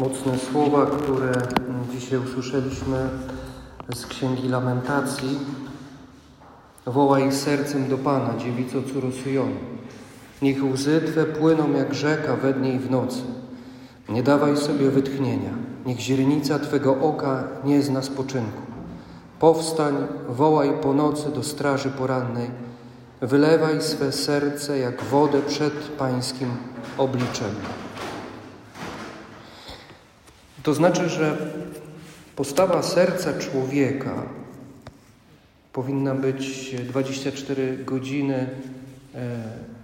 Mocne słowa, które dzisiaj usłyszeliśmy z Księgi Lamentacji. Wołaj sercem do Pana, dziewico córo Syjonu. Niech łzy Twe płyną jak rzeka we dnie i w nocy. Nie dawaj sobie wytchnienia. Niech źrenica Twego oka nie zna spoczynku. Powstań, wołaj po nocy do straży porannej. Wylewaj swe serce jak wodę przed Pańskim obliczem. To znaczy, że postawa serca człowieka powinna być 24 godziny,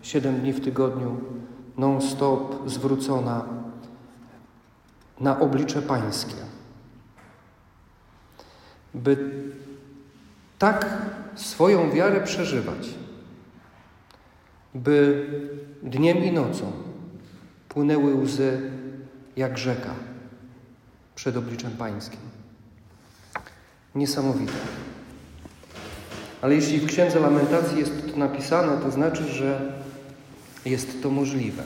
7 dni w tygodniu, non-stop zwrócona na oblicze Pańskie. By tak swoją wiarę przeżywać, by dniem i nocą płynęły łzy jak rzeka przed obliczem Pańskim. Niesamowite. Ale jeśli w Księdze Lamentacji jest to napisane, to znaczy, że jest to możliwe.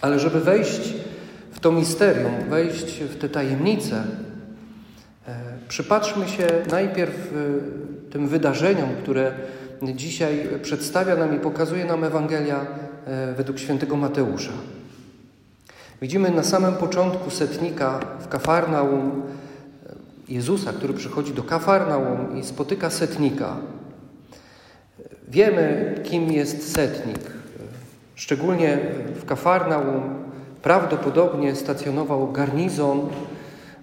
Ale żeby wejść w to misterium, wejść w te tajemnice, przypatrzmy się najpierw tym wydarzeniom, które dzisiaj przedstawia nam i pokazuje nam Ewangelia według świętego Mateusza. Widzimy na samym początku setnika w Kafarnaum Jezusa, który przychodzi do Kafarnaum i spotyka setnika. Wiemy, kim jest setnik. Szczególnie w Kafarnaum prawdopodobnie stacjonował garnizon.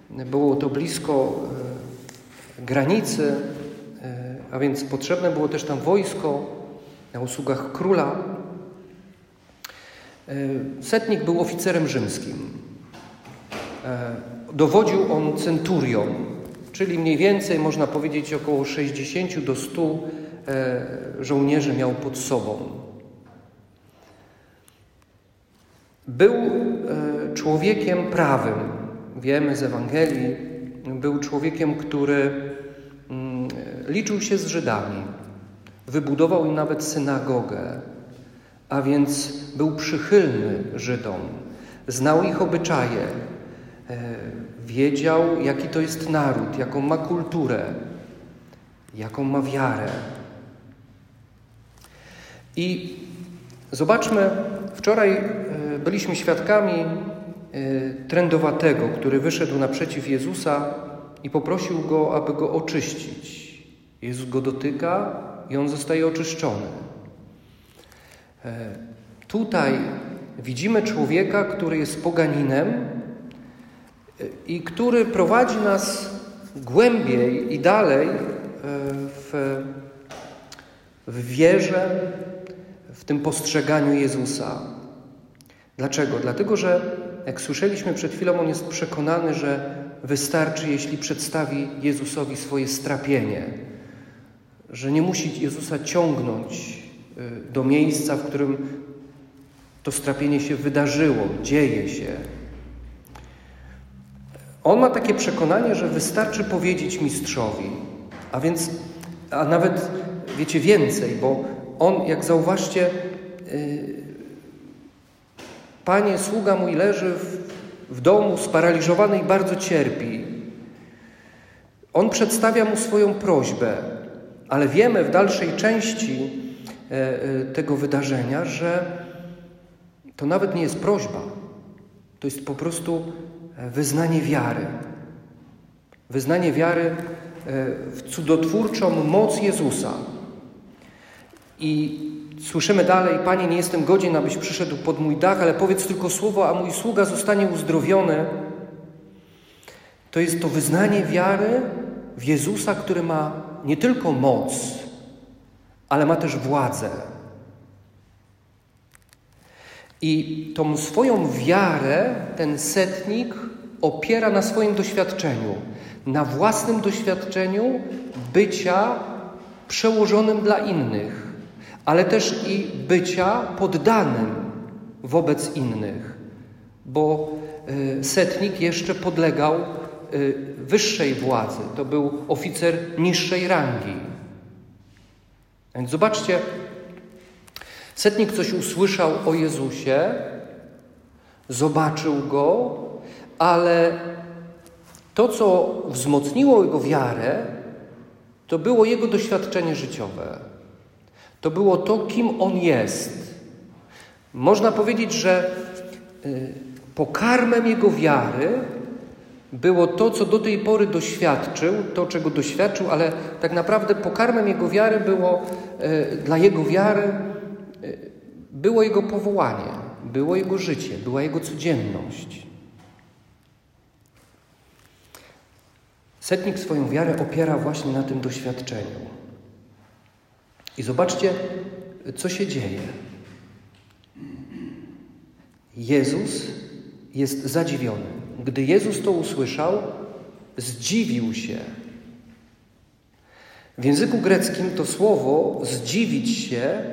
Było to blisko granicy, a więc potrzebne było też tam wojsko na usługach króla. Setnik był oficerem rzymskim. Dowodził on centurią, czyli mniej więcej można powiedzieć około 60 do 100 żołnierzy miał pod sobą. Był człowiekiem prawym. Wiemy z Ewangelii, był człowiekiem, który liczył się z Żydami. Wybudował im nawet synagogę, a więc był przychylny Żydom, znał ich obyczaje, wiedział, jaki to jest naród, jaką ma kulturę, jaką ma wiarę. I zobaczmy, wczoraj byliśmy świadkami trędowatego, który wyszedł naprzeciw Jezusa i poprosił go, aby go oczyścić. Jezus go dotyka i on zostaje oczyszczony. Tutaj widzimy człowieka, który jest poganinem i który prowadzi nas głębiej i dalej w, w wierze, w tym postrzeganiu Jezusa. Dlaczego? Dlatego, że jak słyszeliśmy przed chwilą, on jest przekonany, że wystarczy, jeśli przedstawi Jezusowi swoje strapienie, że nie musi Jezusa ciągnąć do miejsca, w którym to strapienie się wydarzyło, dzieje się. On ma takie przekonanie, że wystarczy powiedzieć mistrzowi, a więc, a nawet wiecie więcej, bo on, jak zauważcie, yy, Panie, sługa mój leży w, w domu sparaliżowany i bardzo cierpi. On przedstawia mu swoją prośbę, ale wiemy w dalszej części tego wydarzenia, że to nawet nie jest prośba, to jest po prostu wyznanie wiary. Wyznanie wiary w cudotwórczą moc Jezusa. I słyszymy dalej: Panie, nie jestem godzien, abyś przyszedł pod mój dach, ale powiedz tylko słowo, a mój sługa zostanie uzdrowiony. To jest to wyznanie wiary w Jezusa, który ma nie tylko moc, ale ma też władzę. I tą swoją wiarę ten setnik opiera na swoim doświadczeniu, na własnym doświadczeniu bycia przełożonym dla innych, ale też i bycia poddanym wobec innych, bo setnik jeszcze podlegał wyższej władzy, to był oficer niższej rangi. Więc zobaczcie, setnik coś usłyszał o Jezusie, zobaczył go, ale to, co wzmocniło jego wiarę, to było jego doświadczenie życiowe. To było to, kim on jest. Można powiedzieć, że y, pokarmem jego wiary było to, co do tej pory doświadczył, to, czego doświadczył, ale tak naprawdę pokarmem jego wiary było, y, dla jego wiary, y, było jego powołanie, było jego życie, była jego codzienność. Setnik swoją wiarę opiera właśnie na tym doświadczeniu. I zobaczcie, co się dzieje. Jezus jest zadziwiony. Gdy Jezus to usłyszał, zdziwił się. W języku greckim to słowo zdziwić się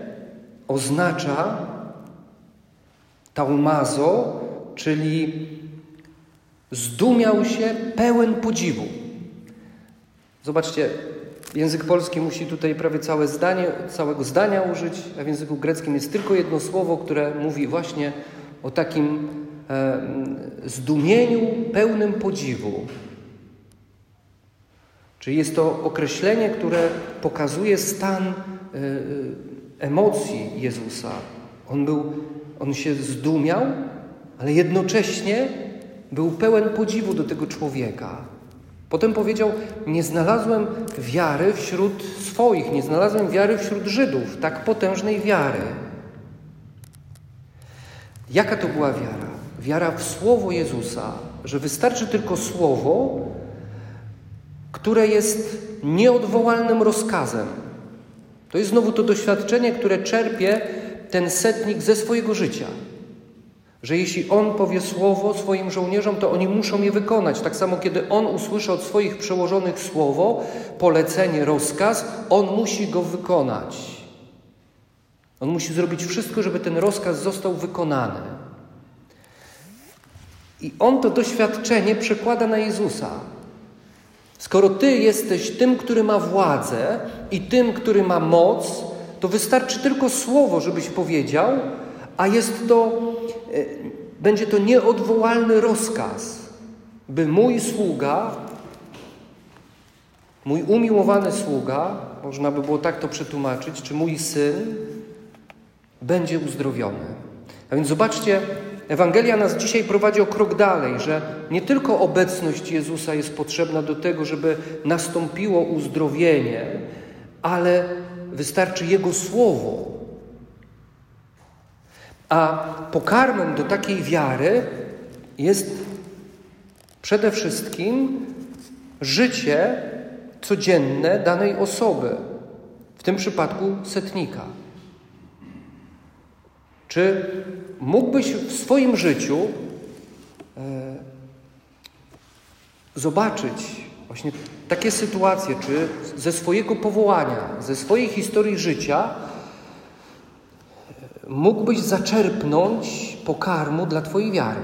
oznacza taumazo, czyli zdumiał się pełen podziwu. Zobaczcie, język polski musi tutaj prawie całe zdanie, całego zdania użyć, a w języku greckim jest tylko jedno słowo, które mówi właśnie o takim zdumieniu pełnym podziwu. Czyli jest to określenie, które pokazuje stan e, emocji Jezusa. On, był, on się zdumiał, ale jednocześnie był pełen podziwu do tego człowieka. Potem powiedział: Nie znalazłem wiary wśród swoich, nie znalazłem wiary wśród Żydów, tak potężnej wiary. Jaka to była wiara? Wiara w słowo Jezusa, że wystarczy tylko słowo, które jest nieodwołalnym rozkazem. To jest znowu to doświadczenie, które czerpie ten setnik ze swojego życia że jeśli on powie słowo swoim żołnierzom, to oni muszą je wykonać. Tak samo, kiedy on usłyszy od swoich przełożonych słowo, polecenie, rozkaz, on musi go wykonać. On musi zrobić wszystko, żeby ten rozkaz został wykonany. I on to doświadczenie przekłada na Jezusa. Skoro Ty jesteś tym, który ma władzę i tym, który ma moc, to wystarczy tylko słowo, żebyś powiedział, a jest to, e, będzie to nieodwołalny rozkaz, by mój sługa, mój umiłowany sługa, można by było tak to przetłumaczyć, czy mój syn będzie uzdrowiony. A więc zobaczcie, Ewangelia nas dzisiaj prowadzi o krok dalej, że nie tylko obecność Jezusa jest potrzebna do tego, żeby nastąpiło uzdrowienie, ale wystarczy Jego słowo, a pokarmem do takiej wiary jest przede wszystkim życie codzienne danej osoby, w tym przypadku setnika. Czy mógłbyś w swoim życiu e, zobaczyć właśnie takie sytuacje, czy ze swojego powołania, ze swojej historii życia, mógłbyś zaczerpnąć pokarmu dla Twojej wiary?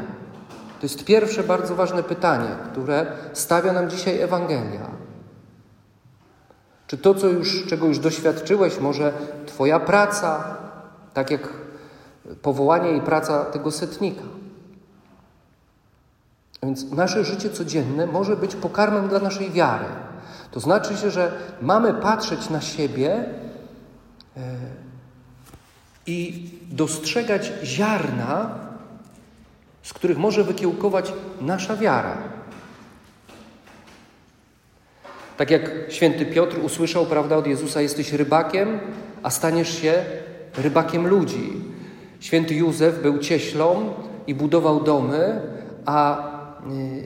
To jest pierwsze bardzo ważne pytanie, które stawia nam dzisiaj Ewangelia. Czy to, co już, czego już doświadczyłeś, może Twoja praca, tak jak powołanie i praca tego setnika? Więc nasze życie codzienne może być pokarmem dla naszej wiary. To znaczy się, że mamy patrzeć na siebie e, i dostrzegać ziarna, z których może wykiełkować nasza wiara. Tak jak święty Piotr usłyszał, prawda, od Jezusa: Jesteś rybakiem, a staniesz się rybakiem ludzi. Święty Józef był cieślą i budował domy, a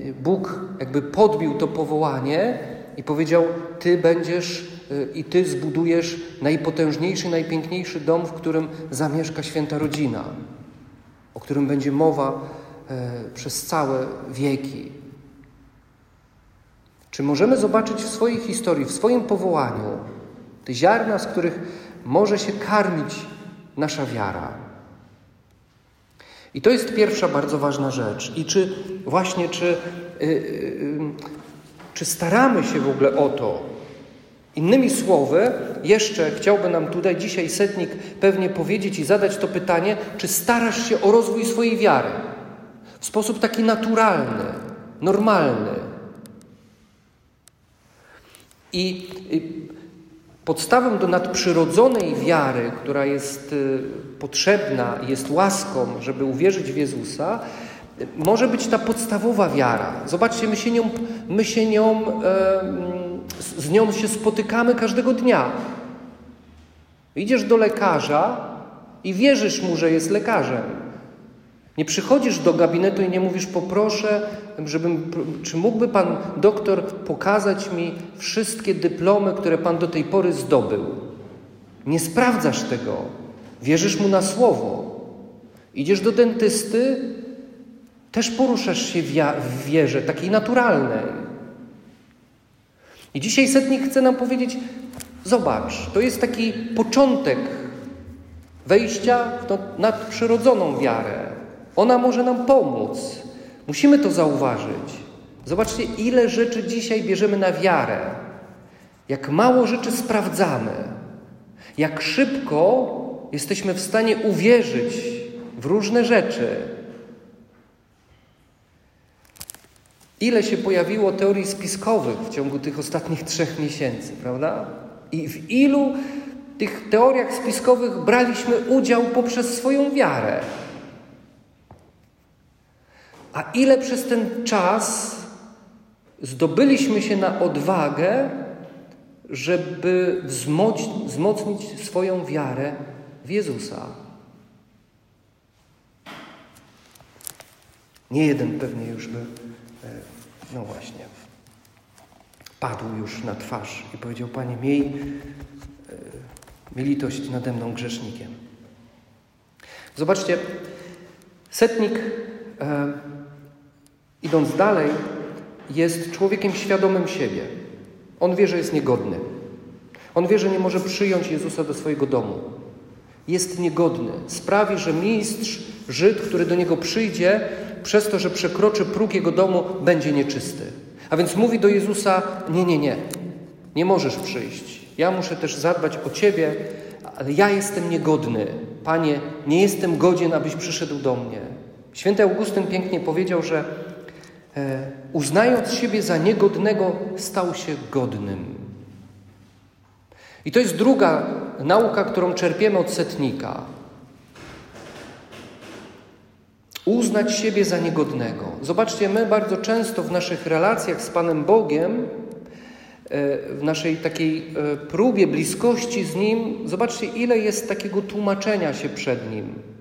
y, Bóg jakby podbił to powołanie i powiedział: Ty będziesz Y, i Ty zbudujesz najpotężniejszy, najpiękniejszy dom, w którym zamieszka święta rodzina, o którym będzie mowa e, przez całe wieki. Czy możemy zobaczyć w swojej historii, w swoim powołaniu te ziarna, z których może się karmić nasza wiara? I to jest pierwsza bardzo ważna rzecz. I czy właśnie, czy, yy, yy, czy staramy się w ogóle o to, Innymi słowy, jeszcze chciałby nam tutaj dzisiaj setnik pewnie powiedzieć i zadać to pytanie, czy starasz się o rozwój swojej wiary? W sposób taki naturalny, normalny. I podstawą do nadprzyrodzonej wiary, która jest y, potrzebna jest łaską, żeby uwierzyć w Jezusa, może być ta podstawowa wiara. Zobaczcie, my się nią, my się nią z nią się spotykamy każdego dnia. Idziesz do lekarza i wierzysz mu, że jest lekarzem. Nie przychodzisz do gabinetu i nie mówisz, poproszę, żebym, czy mógłby pan doktor pokazać mi wszystkie dyplomy, które pan do tej pory zdobył. Nie sprawdzasz tego. Wierzysz mu na słowo. Idziesz do dentysty, też poruszasz się w wierze, takiej naturalnej. I dzisiaj setnik chce nam powiedzieć: Zobacz, to jest taki początek wejścia w tą nadprzyrodzoną wiarę. Ona może nam pomóc. Musimy to zauważyć. Zobaczcie, ile rzeczy dzisiaj bierzemy na wiarę. Jak mało rzeczy sprawdzamy. Jak szybko jesteśmy w stanie uwierzyć w różne rzeczy. Ile się pojawiło teorii spiskowych w ciągu tych ostatnich trzech miesięcy, prawda? I w ilu tych teoriach spiskowych braliśmy udział poprzez swoją wiarę. A ile przez ten czas zdobyliśmy się na odwagę, żeby wzmocnić swoją wiarę w Jezusa. Nie jeden pewnie już by, e, no właśnie, padł już na twarz i powiedział: Panie, miej, e, miej litość nade mną grzesznikiem. Zobaczcie, setnik e, idąc dalej, jest człowiekiem świadomym siebie. On wie, że jest niegodny. On wie, że nie może przyjąć Jezusa do swojego domu. Jest niegodny. Sprawi, że mistrz, Żyd, który do niego przyjdzie, przez to, że przekroczy próg jego domu, będzie nieczysty. A więc mówi do Jezusa: Nie, nie, nie, nie możesz przyjść. Ja muszę też zadbać o ciebie, ale ja jestem niegodny. Panie, nie jestem godzien, abyś przyszedł do mnie. Święty Augustyn pięknie powiedział, że uznając siebie za niegodnego, stał się godnym. I to jest druga nauka, którą czerpiemy od setnika. Uznać siebie za niegodnego. Zobaczcie, my bardzo często w naszych relacjach z Panem Bogiem, e, w naszej takiej e, próbie bliskości z Nim, zobaczcie, ile jest takiego tłumaczenia się przed Nim.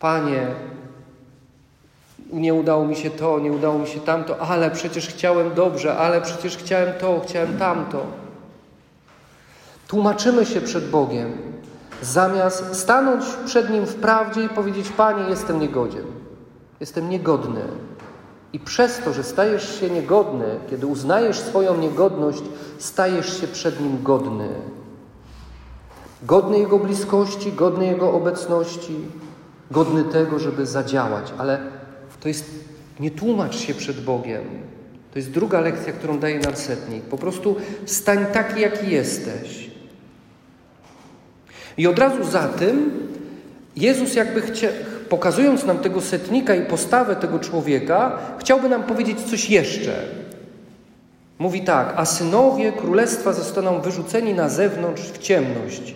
Panie, nie udało mi się to, nie udało mi się tamto, ale przecież chciałem dobrze, ale przecież chciałem to, chciałem tamto. Tłumaczymy się przed Bogiem, zamiast stanąć przed Nim w prawdzie i powiedzieć: Panie, jestem niegodzien, jestem niegodny. I przez to, że stajesz się niegodny, kiedy uznajesz swoją niegodność, stajesz się przed Nim godny. Godny Jego bliskości, godny Jego obecności, godny tego, żeby zadziałać, ale to jest nie tłumacz się przed Bogiem. To jest druga lekcja, którą daje nam setnik. Po prostu stań taki, jaki jesteś. I od razu za tym Jezus jakby chcia, pokazując nam tego setnika i postawę tego człowieka, chciałby nam powiedzieć coś jeszcze. Mówi tak, a synowie królestwa zostaną wyrzuceni na zewnątrz w ciemność.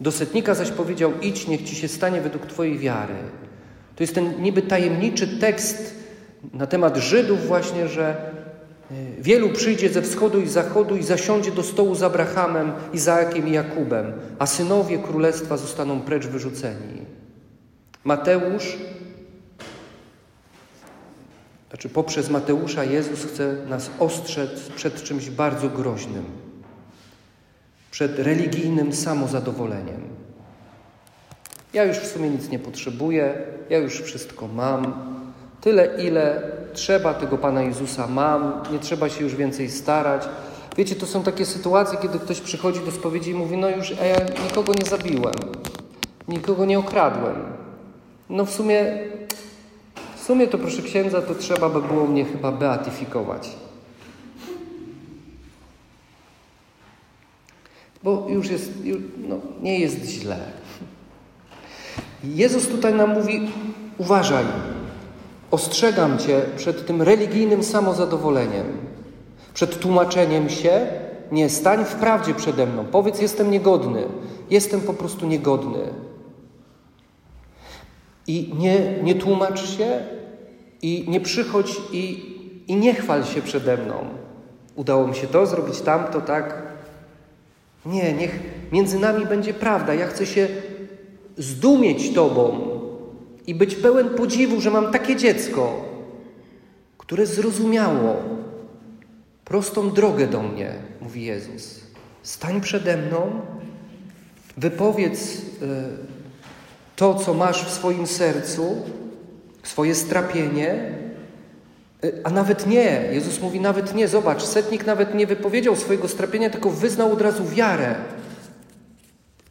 Do setnika zaś powiedział: Idź, niech ci się stanie według Twojej wiary. To jest ten niby tajemniczy tekst na temat Żydów, właśnie, że e, wielu przyjdzie ze wschodu i zachodu i zasiądzie do stołu z Abrahamem, Izaakiem i Jakubem, a synowie królestwa zostaną precz wyrzuceni. Mateusz, znaczy poprzez Mateusza Jezus chce nas ostrzec przed czymś bardzo groźnym przed religijnym samozadowoleniem. Ja już w sumie nic nie potrzebuję, ja już wszystko mam. Tyle, ile trzeba tego Pana Jezusa mam, nie trzeba się już więcej starać. Wiecie, to są takie sytuacje, kiedy ktoś przychodzi do spowiedzi i mówi: No już, a ja nikogo nie zabiłem, nikogo nie okradłem. No w sumie, w sumie to proszę księdza, to trzeba by było mnie chyba beatyfikować. Bo już jest, no, nie jest źle. Jezus tutaj nam mówi: uważaj, ostrzegam cię przed tym religijnym samozadowoleniem, przed tłumaczeniem się. Nie, stań w prawdzie przede mną. Powiedz: Jestem niegodny, jestem po prostu niegodny. I nie, nie tłumacz się, i nie przychodź i, i nie chwal się przede mną. Udało mi się to zrobić, tamto, tak. Nie, niech między nami będzie prawda. Ja chcę się zdumieć Tobą i być pełen podziwu, że mam takie dziecko, które zrozumiało prostą drogę do mnie, mówi Jezus. Stań przede mną, wypowiedz y, to, co masz w swoim sercu, swoje strapienie, a nawet nie. Jezus mówi nawet nie. Zobacz, setnik nawet nie wypowiedział swojego strapienia, tylko wyznał od razu wiarę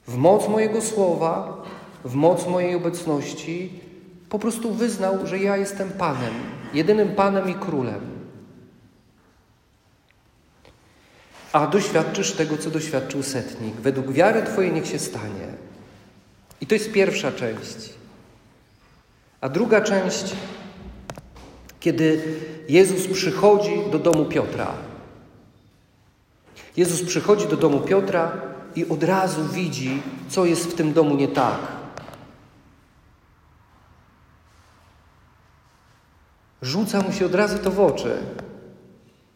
w moc mojego słowa, w moc mojej obecności. Po prostu wyznał, że ja jestem Panem, jedynym Panem i Królem. A doświadczysz tego, co doświadczył setnik. Według wiary Twojej niech się stanie. I to jest pierwsza część. A druga część, kiedy Jezus przychodzi do domu Piotra. Jezus przychodzi do domu Piotra i od razu widzi, co jest w tym domu nie tak. Rzuca mu się od razu to w oczy.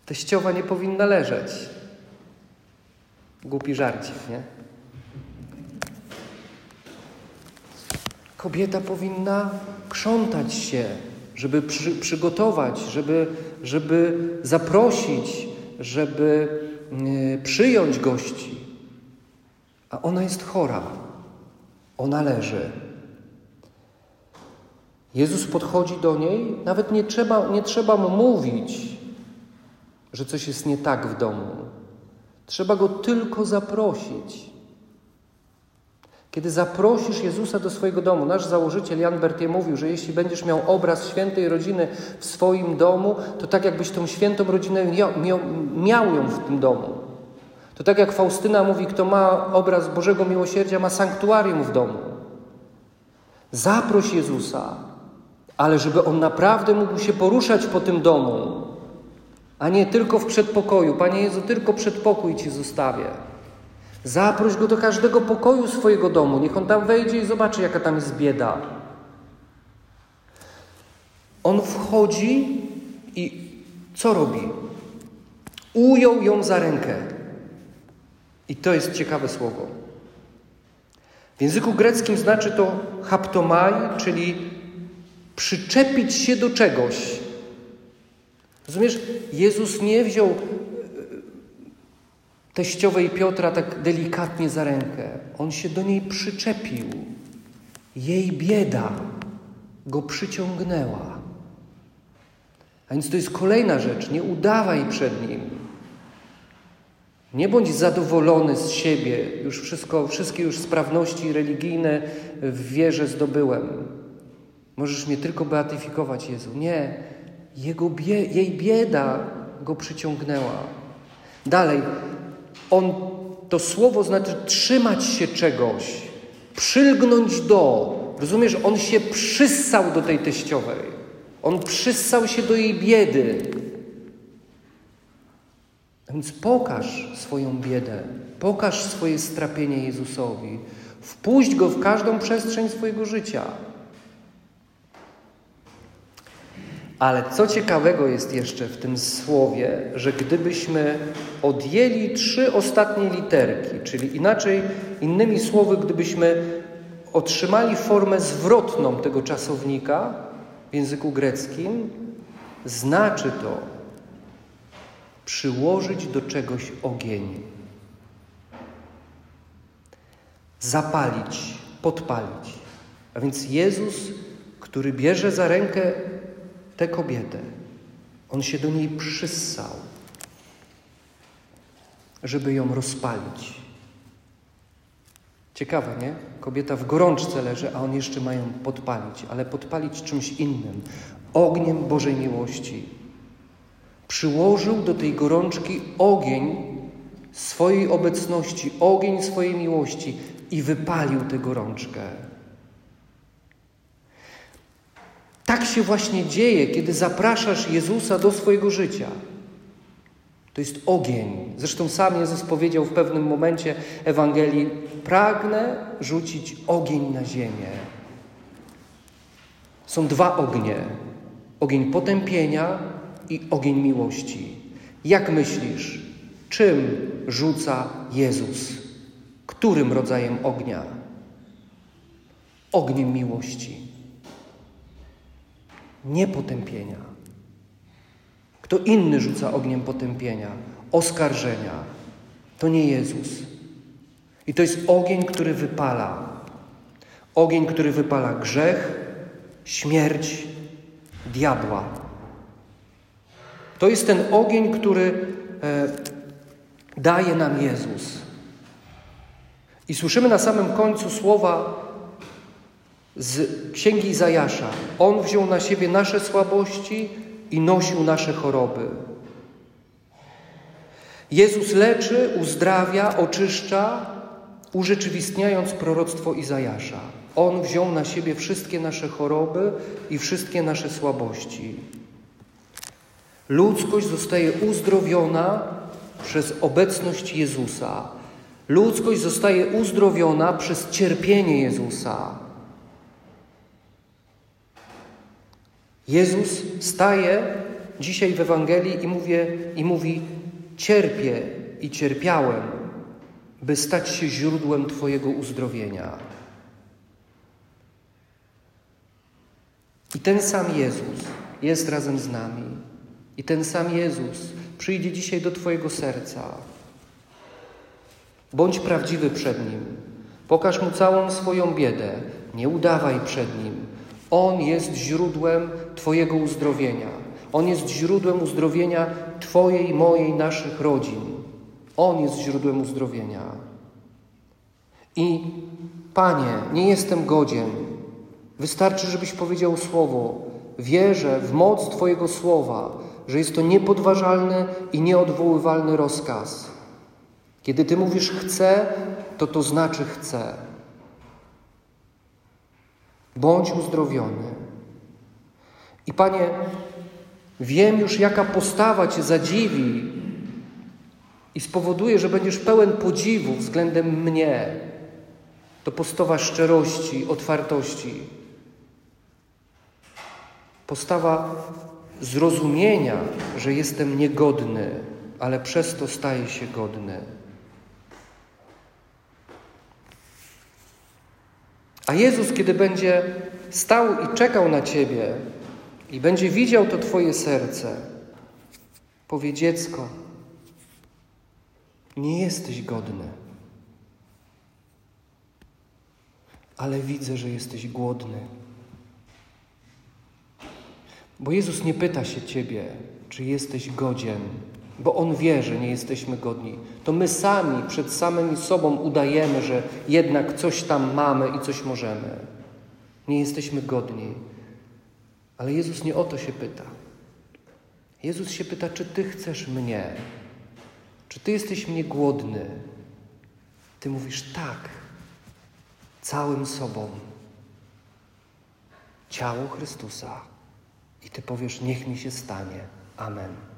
Teściowa nie powinna leżeć. Głupi żarcik, nie? Kobieta powinna krzątać się, żeby przy, przygotować, żeby, żeby zaprosić, żeby y, przyjąć gości. A ona jest chora. Ona leży. Jezus podchodzi do niej, nawet nie trzeba, nie trzeba mu mówić, że coś jest nie tak w domu. Trzeba go tylko zaprosić. Kiedy zaprosisz Jezusa do swojego domu, nasz założyciel Jan Bertie mówił, że jeśli będziesz miał obraz świętej rodziny w swoim domu, to tak jakbyś tą świętą rodzinę miał ją w tym domu. To tak jak Faustyna mówi, kto ma obraz Bożego Miłosierdzia, ma sanktuarium w domu. Zaproś Jezusa, ale żeby On naprawdę mógł się poruszać po tym domu, a nie tylko w przedpokoju. Panie Jezu, tylko przedpokój Ci zostawię. Zaproś go do każdego pokoju swojego domu. Niech on tam wejdzie i zobaczy, jaka tam jest bieda. On wchodzi i co robi? Ujął ją za rękę. I to jest ciekawe słowo. W języku greckim znaczy to haptomai, czyli przyczepić się do czegoś. Rozumiesz? Jezus nie wziął teściowej Piotra tak delikatnie za rękę. On się do niej przyczepił. Jej bieda go przyciągnęła. A więc to jest kolejna rzecz. Nie udawaj przed nim. Nie bądź zadowolony z siebie. Już wszystko, wszystkie już sprawności religijne w wierze zdobyłem. Możesz mnie tylko beatyfikować, Jezu. Nie. Jego bie jej bieda go przyciągnęła. Dalej, on, to słowo znaczy trzymać się czegoś, przylgnąć do. Rozumiesz, on się przyssał do tej teściowej. On przyssał się do jej biedy. A więc pokaż swoją biedę, pokaż swoje strapienie Jezusowi, wpuść go w każdą przestrzeń swojego życia. Ale co ciekawego jest jeszcze w tym słowie, że gdybyśmy odjęli trzy ostatnie literki, czyli inaczej, innymi słowy, gdybyśmy otrzymali formę zwrotną tego czasownika w języku greckim, znaczy to przyłożyć do czegoś ogień. Zapalić, podpalić. A więc Jezus, który bierze za rękę tę kobietę. On się do niej przyssał, żeby ją rozpalić. Ciekawe, nie? Kobieta w gorączce leży, a on jeszcze ma ją podpalić, ale podpalić czymś innym ogniem Bożej miłości. Przyłożył do tej gorączki ogień swojej obecności, ogień swojej miłości i wypalił tę gorączkę. Tak się właśnie dzieje, kiedy zapraszasz Jezusa do swojego życia. To jest ogień. Zresztą sam Jezus powiedział w pewnym momencie Ewangelii: Pragnę rzucić ogień na ziemię. Są dwa ognie: ogień potępienia i ogień miłości. Jak myślisz, czym rzuca Jezus? Którym rodzajem ognia? Ogniem miłości, nie potępienia. Kto inny rzuca ogniem potępienia, oskarżenia. To nie Jezus. I to jest ogień, który wypala. Ogień, który wypala grzech, śmierć, diabła. To jest ten ogień, który e, daje nam Jezus. I słyszymy na samym końcu słowa z księgi Izajasza. On wziął na siebie nasze słabości i nosił nasze choroby. Jezus leczy, uzdrawia, oczyszcza, urzeczywistniając proroctwo Izajasza. On wziął na siebie wszystkie nasze choroby i wszystkie nasze słabości. Ludzkość zostaje uzdrowiona przez obecność Jezusa. Ludzkość zostaje uzdrowiona przez cierpienie Jezusa. Jezus staje dzisiaj w Ewangelii i, mówię, i mówi: Cierpię i cierpiałem, by stać się źródłem Twojego uzdrowienia. I ten sam Jezus jest razem z nami. I ten sam Jezus przyjdzie dzisiaj do Twojego serca. Bądź prawdziwy przed Nim. Pokaż Mu całą swoją biedę. Nie udawaj przed Nim. On jest źródłem Twojego uzdrowienia. On jest źródłem uzdrowienia Twojej, mojej, naszych rodzin. On jest źródłem uzdrowienia. I Panie, nie jestem godzien. Wystarczy, żebyś powiedział słowo. Wierzę w moc Twojego słowa, że jest to niepodważalny i nieodwoływalny rozkaz. Kiedy Ty mówisz chcę, to to znaczy chcę. Bądź uzdrowiony. I Panie, wiem już, jaka postawa Cię zadziwi i spowoduje, że będziesz pełen podziwu względem mnie. To postawa szczerości, otwartości. Postawa zrozumienia, że jestem niegodny, ale przez to staję się godny. A Jezus, kiedy będzie stał i czekał na Ciebie i będzie widział to Twoje serce, powie dziecko, nie jesteś godny, ale widzę, że jesteś głodny. Bo Jezus nie pyta się Ciebie, czy jesteś godzien, bo On wie, że nie jesteśmy godni. To my sami przed samymi sobą udajemy, że jednak coś tam mamy i coś możemy. Nie jesteśmy godni. Ale Jezus nie o to się pyta. Jezus się pyta, czy Ty chcesz mnie? Czy Ty jesteś mnie głodny? Ty mówisz tak, całym sobą. Ciało Chrystusa. I Ty powiesz, niech mi się stanie. Amen.